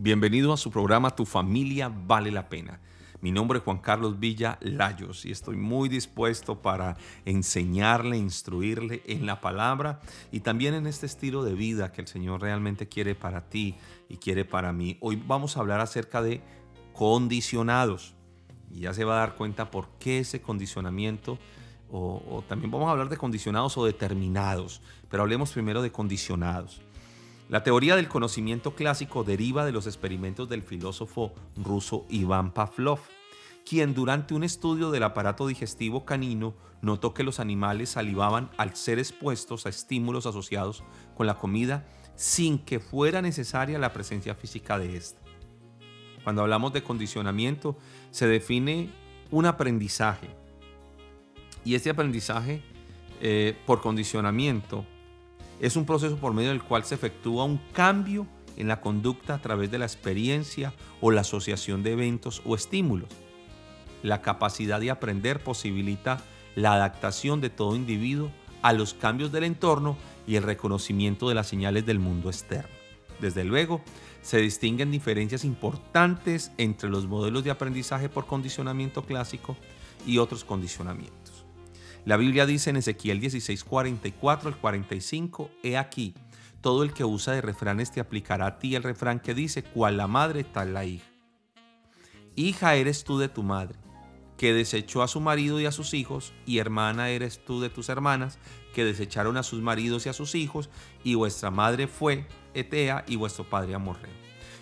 Bienvenido a su programa Tu familia vale la pena. Mi nombre es Juan Carlos Villa Layos y estoy muy dispuesto para enseñarle, instruirle en la palabra y también en este estilo de vida que el Señor realmente quiere para ti y quiere para mí. Hoy vamos a hablar acerca de condicionados y ya se va a dar cuenta por qué ese condicionamiento o, o también vamos a hablar de condicionados o determinados, pero hablemos primero de condicionados. La teoría del conocimiento clásico deriva de los experimentos del filósofo ruso Iván Pavlov, quien durante un estudio del aparato digestivo canino notó que los animales salivaban al ser expuestos a estímulos asociados con la comida sin que fuera necesaria la presencia física de ésta. Cuando hablamos de condicionamiento, se define un aprendizaje. Y este aprendizaje eh, por condicionamiento es un proceso por medio del cual se efectúa un cambio en la conducta a través de la experiencia o la asociación de eventos o estímulos. La capacidad de aprender posibilita la adaptación de todo individuo a los cambios del entorno y el reconocimiento de las señales del mundo externo. Desde luego, se distinguen diferencias importantes entre los modelos de aprendizaje por condicionamiento clásico y otros condicionamientos. La Biblia dice en Ezequiel 16, 44 al 45, He aquí, todo el que usa de refranes te aplicará a ti el refrán que dice, cual la madre, tal la hija. Hija eres tú de tu madre, que desechó a su marido y a sus hijos, y hermana eres tú de tus hermanas, que desecharon a sus maridos y a sus hijos, y vuestra madre fue Etea y vuestro padre Amorreo.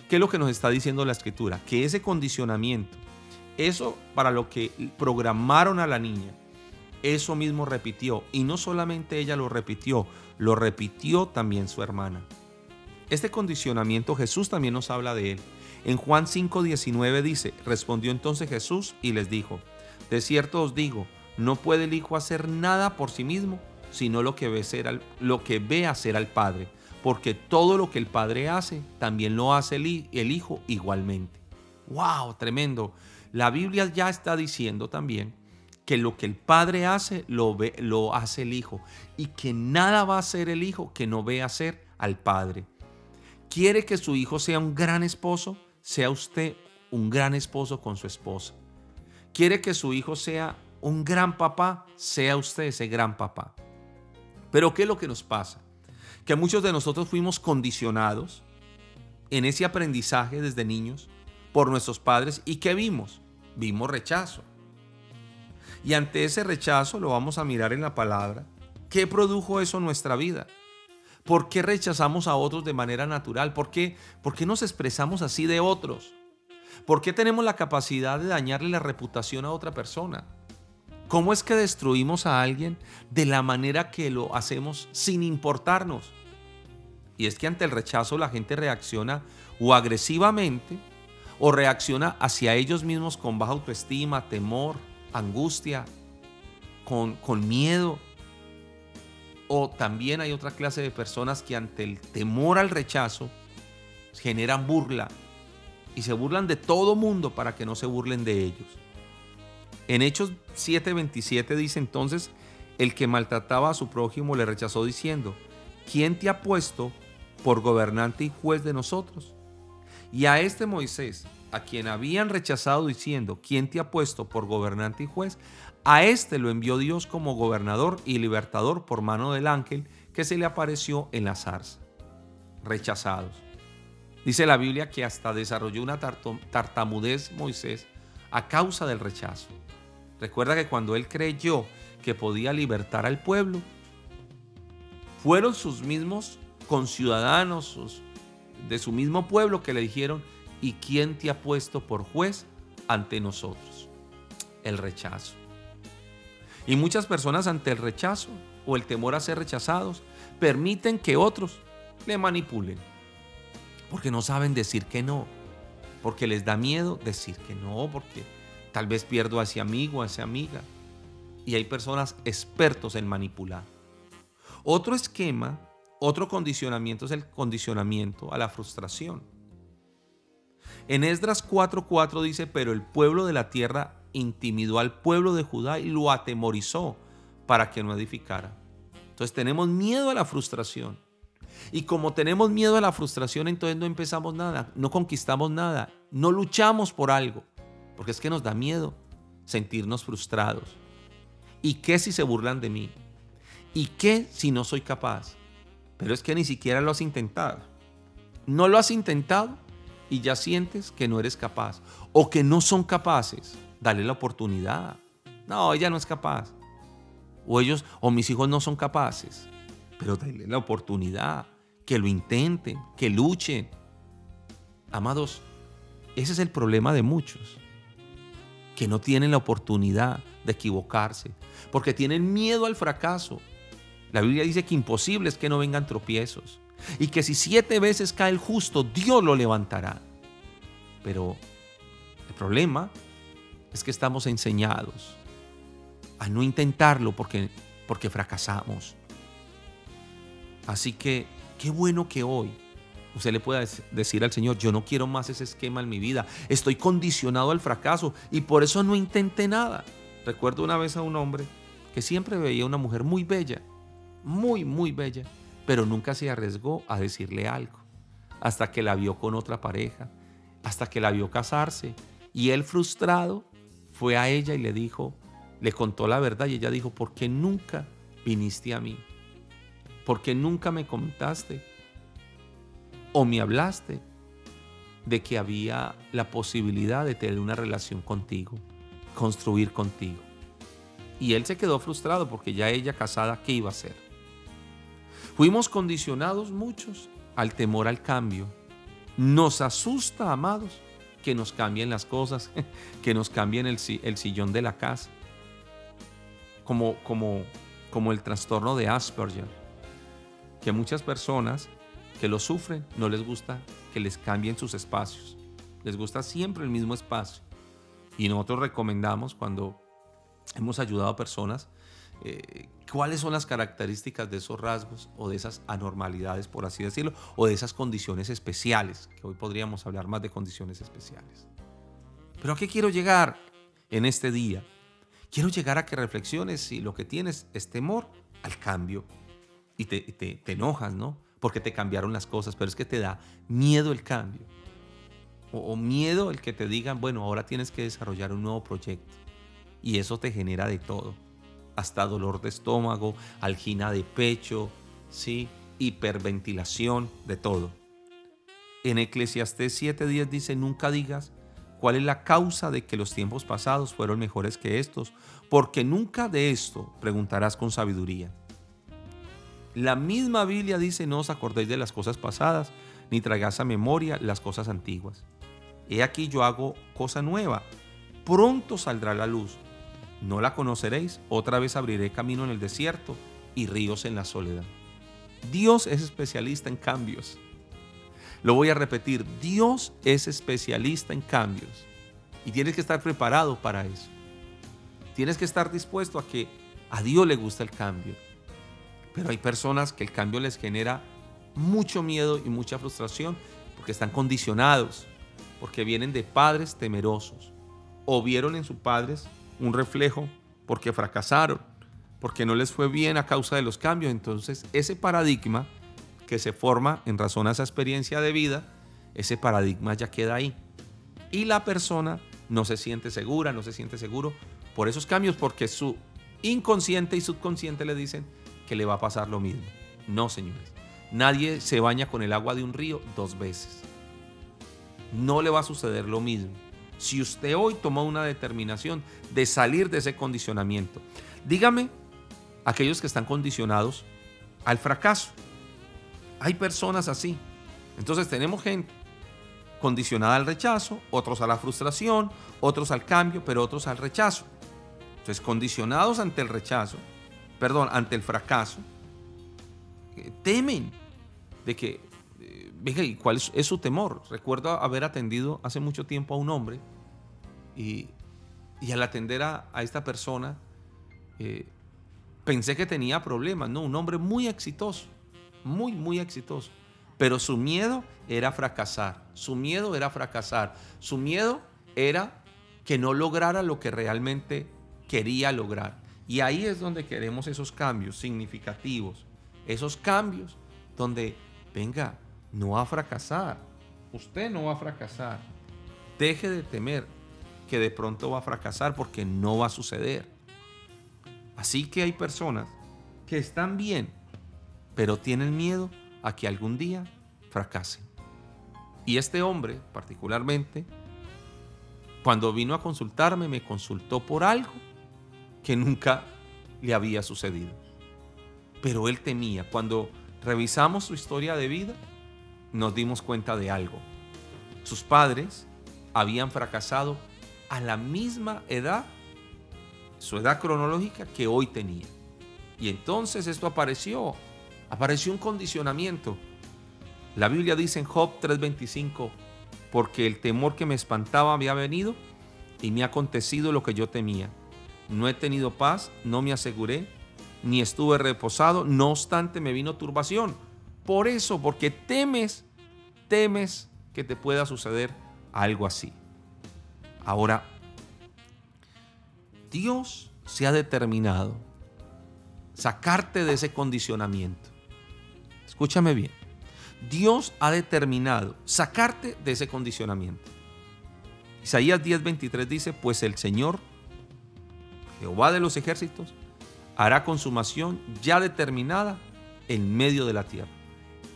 ¿Qué es lo que nos está diciendo la escritura? Que ese condicionamiento, eso para lo que programaron a la niña, eso mismo repitió. Y no solamente ella lo repitió, lo repitió también su hermana. Este condicionamiento Jesús también nos habla de él. En Juan 5:19 dice, respondió entonces Jesús y les dijo, de cierto os digo, no puede el Hijo hacer nada por sí mismo, sino lo que ve, hacer al Padre, porque todo lo que el Padre hace, también lo hace el, el Hijo igualmente. ¡Wow! Tremendo. La Biblia ya está diciendo también que lo que el padre hace lo, ve, lo hace el hijo y que nada va a hacer el hijo que no ve hacer al padre. ¿Quiere que su hijo sea un gran esposo? Sea usted un gran esposo con su esposa. ¿Quiere que su hijo sea un gran papá? Sea usted ese gran papá. Pero ¿qué es lo que nos pasa? Que muchos de nosotros fuimos condicionados en ese aprendizaje desde niños por nuestros padres y ¿qué vimos? Vimos rechazo. Y ante ese rechazo, lo vamos a mirar en la palabra, ¿qué produjo eso en nuestra vida? ¿Por qué rechazamos a otros de manera natural? ¿Por qué, ¿Por qué nos expresamos así de otros? ¿Por qué tenemos la capacidad de dañarle la reputación a otra persona? ¿Cómo es que destruimos a alguien de la manera que lo hacemos sin importarnos? Y es que ante el rechazo la gente reacciona o agresivamente o reacciona hacia ellos mismos con baja autoestima, temor, angustia, con, con miedo. O también hay otra clase de personas que ante el temor al rechazo generan burla y se burlan de todo mundo para que no se burlen de ellos. En Hechos 7:27 dice entonces, el que maltrataba a su prójimo le rechazó diciendo, ¿quién te ha puesto por gobernante y juez de nosotros? Y a este Moisés, a quien habían rechazado diciendo, ¿quién te ha puesto por gobernante y juez? A este lo envió Dios como gobernador y libertador por mano del ángel que se le apareció en la zarza. Rechazados. Dice la Biblia que hasta desarrolló una tartamudez Moisés a causa del rechazo. Recuerda que cuando él creyó que podía libertar al pueblo, fueron sus mismos conciudadanos de su mismo pueblo que le dijeron, ¿Y quién te ha puesto por juez ante nosotros? El rechazo. Y muchas personas ante el rechazo o el temor a ser rechazados permiten que otros le manipulen. Porque no saben decir que no. Porque les da miedo decir que no. Porque tal vez pierdo a ese amigo, a esa amiga. Y hay personas expertos en manipular. Otro esquema, otro condicionamiento es el condicionamiento a la frustración. En Esdras 4:4 dice, pero el pueblo de la tierra intimidó al pueblo de Judá y lo atemorizó para que no edificara. Entonces tenemos miedo a la frustración. Y como tenemos miedo a la frustración, entonces no empezamos nada, no conquistamos nada, no luchamos por algo, porque es que nos da miedo sentirnos frustrados. ¿Y qué si se burlan de mí? ¿Y qué si no soy capaz? Pero es que ni siquiera lo has intentado. No lo has intentado y ya sientes que no eres capaz o que no son capaces. Dale la oportunidad. No, ella no es capaz. O ellos o mis hijos no son capaces. Pero dale la oportunidad. Que lo intenten, que luchen. Amados, ese es el problema de muchos. Que no tienen la oportunidad de equivocarse. Porque tienen miedo al fracaso. La Biblia dice que imposible es que no vengan tropiezos. Y que si siete veces cae el justo, Dios lo levantará. Pero el problema es que estamos enseñados a no intentarlo porque, porque fracasamos. Así que qué bueno que hoy usted le pueda decir al Señor, yo no quiero más ese esquema en mi vida, estoy condicionado al fracaso y por eso no intenté nada. Recuerdo una vez a un hombre que siempre veía una mujer muy bella, muy, muy bella, pero nunca se arriesgó a decirle algo, hasta que la vio con otra pareja, hasta que la vio casarse, y él frustrado fue a ella y le dijo, le contó la verdad y ella dijo, ¿por qué nunca viniste a mí? ¿Por qué nunca me comentaste o me hablaste de que había la posibilidad de tener una relación contigo, construir contigo? Y él se quedó frustrado porque ya ella casada, ¿qué iba a hacer? Fuimos condicionados muchos al temor al cambio. Nos asusta, amados, que nos cambien las cosas, que nos cambien el, sillón de la casa. Como el trastorno de Asperger, que muchas personas que lo sufren no les gusta que les cambien sus espacios. Les gusta siempre el mismo espacio. Y nosotros recomendamos cuando hemos ayudado a personas eh, cuáles son las características de esos rasgos o de esas anormalidades, por así decirlo, o de esas condiciones especiales, que hoy podríamos hablar más de condiciones especiales. Pero ¿a qué quiero llegar en este día? Quiero llegar a que reflexiones si lo que tienes es temor al cambio y te, te enojas, ¿no? Porque te cambiaron las cosas, pero es que te da miedo el cambio. O, o miedo el que te digan, bueno, ahora tienes que desarrollar un nuevo proyecto. Y eso te genera de todo hasta dolor de estómago, algina de pecho, ¿sí? hiperventilación, de todo. En Eclesiastés 7:10 dice, nunca digas cuál es la causa de que los tiempos pasados fueron mejores que estos, porque nunca de esto preguntarás con sabiduría. La misma Biblia dice, no os acordéis de las cosas pasadas, ni traigáis a memoria las cosas antiguas. He aquí yo hago cosa nueva, pronto saldrá la luz no la conoceréis, otra vez abriré camino en el desierto y ríos en la soledad. Dios es especialista en cambios. Lo voy a repetir, Dios es especialista en cambios y tienes que estar preparado para eso. Tienes que estar dispuesto a que a Dios le gusta el cambio. Pero hay personas que el cambio les genera mucho miedo y mucha frustración porque están condicionados, porque vienen de padres temerosos o vieron en sus padres un reflejo porque fracasaron, porque no les fue bien a causa de los cambios. Entonces, ese paradigma que se forma en razón a esa experiencia de vida, ese paradigma ya queda ahí. Y la persona no se siente segura, no se siente seguro por esos cambios, porque su inconsciente y subconsciente le dicen que le va a pasar lo mismo. No, señores. Nadie se baña con el agua de un río dos veces. No le va a suceder lo mismo si usted hoy tomó una determinación de salir de ese condicionamiento. Dígame, aquellos que están condicionados al fracaso. Hay personas así. Entonces tenemos gente condicionada al rechazo, otros a la frustración, otros al cambio, pero otros al rechazo. Entonces, condicionados ante el rechazo, perdón, ante el fracaso, eh, temen de que ¿y cuál es, su temor? Recuerdo haber atendido hace mucho tiempo a un hombre y, al atender a, esta persona eh, pensé que tenía problemas, ¿no? Un hombre muy exitoso, muy, muy exitoso. Pero su miedo era fracasar, su miedo era fracasar, su miedo era que no lograra lo que realmente quería lograr. Y ahí es donde queremos esos cambios significativos, esos cambios donde venga, no va a fracasar. Usted no va a fracasar. Deje de temer que de pronto va a fracasar porque no va a suceder. Así que hay personas que están bien, pero tienen miedo a que algún día fracasen. Y este hombre, particularmente, cuando vino a consultarme, me consultó por algo que nunca le había sucedido. Pero él temía. Cuando revisamos su historia de vida, nos dimos cuenta de algo. Sus padres habían fracasado a la misma edad, su edad cronológica que hoy tenía. Y entonces esto apareció, apareció un condicionamiento. La Biblia dice en Job 3:25, porque el temor que me espantaba había venido y me ha acontecido lo que yo temía. No he tenido paz, no me aseguré, ni estuve reposado, no obstante me vino turbación. Por eso, porque temes, temes que te pueda suceder algo así. Ahora, Dios se ha determinado sacarte de ese condicionamiento. Escúchame bien. Dios ha determinado sacarte de ese condicionamiento. Isaías 10:23 dice, pues el Señor, Jehová de los ejércitos, hará consumación ya determinada en medio de la tierra.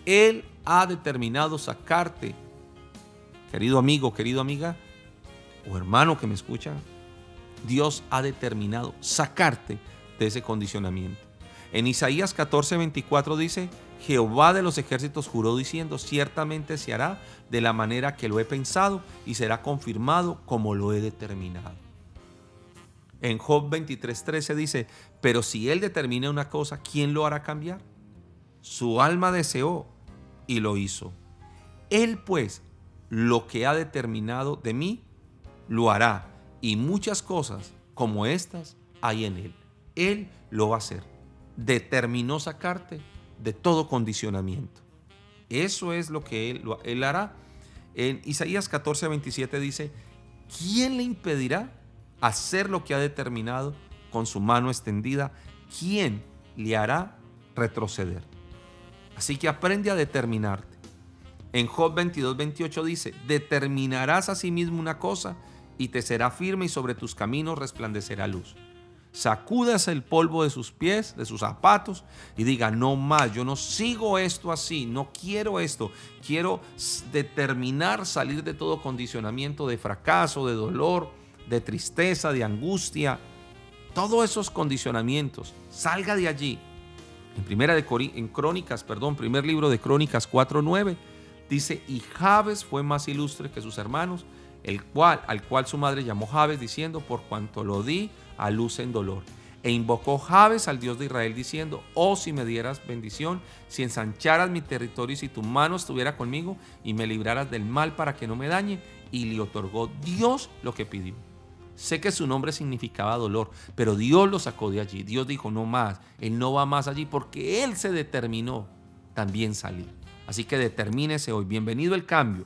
Él ha determinado sacarte, querido amigo, querido amiga, o hermano que me escucha, Dios ha determinado sacarte de ese condicionamiento. En Isaías 14:24 dice, Jehová de los ejércitos juró diciendo, ciertamente se hará de la manera que lo he pensado y será confirmado como lo he determinado. En Job 23:13 dice, pero si él determina una cosa, ¿quién lo hará cambiar? Su alma deseó y lo hizo. Él pues, lo que ha determinado de mí, lo hará. Y muchas cosas como estas hay en él. Él lo va a hacer. Determinó sacarte de todo condicionamiento. Eso es lo que él, él hará. En Isaías 14, 27 dice, ¿quién le impedirá hacer lo que ha determinado con su mano extendida? ¿Quién le hará retroceder? Así que aprende a determinarte. En Job 22, 28 dice, determinarás a sí mismo una cosa y te será firme y sobre tus caminos resplandecerá luz sacudas el polvo de sus pies, de sus zapatos y diga, no más, yo no sigo esto así, no quiero esto, quiero determinar salir de todo condicionamiento de fracaso, de dolor, de tristeza, de angustia, todos esos condicionamientos, salga de allí. En primera de en Crónicas, perdón, primer libro de Crónicas 4:9 dice, "Y Jabes fue más ilustre que sus hermanos, el cual al cual su madre llamó Jabes diciendo, por cuanto lo di a luz en dolor. E invocó Jabes al Dios de Israel diciendo, oh si me dieras bendición, si ensancharas mi territorio y si tu mano estuviera conmigo y me libraras del mal para que no me dañe. Y le otorgó Dios lo que pidió. Sé que su nombre significaba dolor, pero Dios lo sacó de allí. Dios dijo, no más, Él no va más allí porque Él se determinó también salir. Así que determínese hoy. Bienvenido el cambio.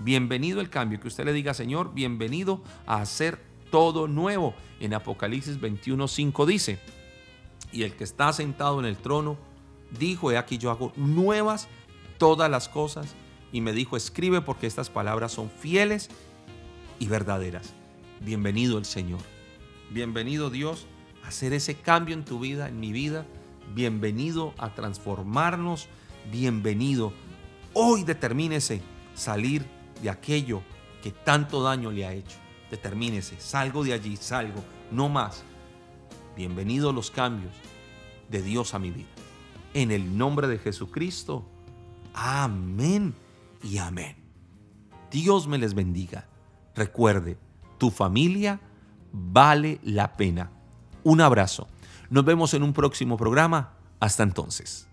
Bienvenido el cambio. Que usted le diga, Señor, bienvenido a hacer todo nuevo. En Apocalipsis 21:5 dice, y el que está sentado en el trono dijo, he aquí yo hago nuevas todas las cosas. Y me dijo, escribe porque estas palabras son fieles y verdaderas. Bienvenido el Señor. Bienvenido Dios a hacer ese cambio en tu vida, en mi vida. Bienvenido a transformarnos. Bienvenido. Hoy determínese salir de aquello que tanto daño le ha hecho determínese, salgo de allí, salgo, no más. Bienvenidos los cambios de Dios a mi vida. En el nombre de Jesucristo. Amén y amén. Dios me les bendiga. Recuerde, tu familia vale la pena. Un abrazo. Nos vemos en un próximo programa. Hasta entonces.